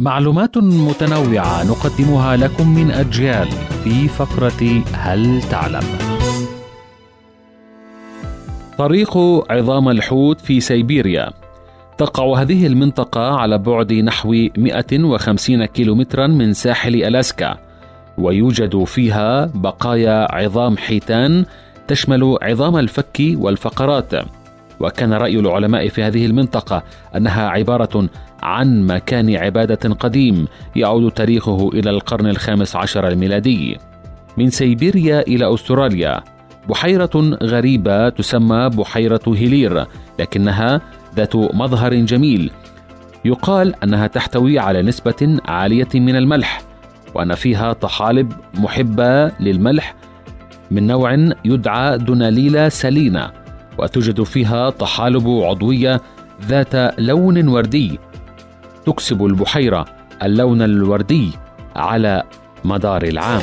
معلومات متنوعة نقدمها لكم من أجيال في فقرة هل تعلم؟ طريق عظام الحوت في سيبيريا تقع هذه المنطقة على بعد نحو 150 كيلومترا من ساحل ألاسكا ويوجد فيها بقايا عظام حيتان تشمل عظام الفك والفقرات وكان رأي العلماء في هذه المنطقة أنها عبارة عن مكان عبادة قديم يعود تاريخه إلى القرن الخامس عشر الميلادي. من سيبيريا إلى أستراليا بحيرة غريبة تسمى بحيرة هيلير لكنها ذات مظهر جميل. يقال أنها تحتوي على نسبة عالية من الملح وأن فيها طحالب محبة للملح من نوع يدعى دوناليلا سالينا وتوجد فيها طحالب عضوية ذات لون وردي. تكسب البحيرة اللون الوردي على مدار العام.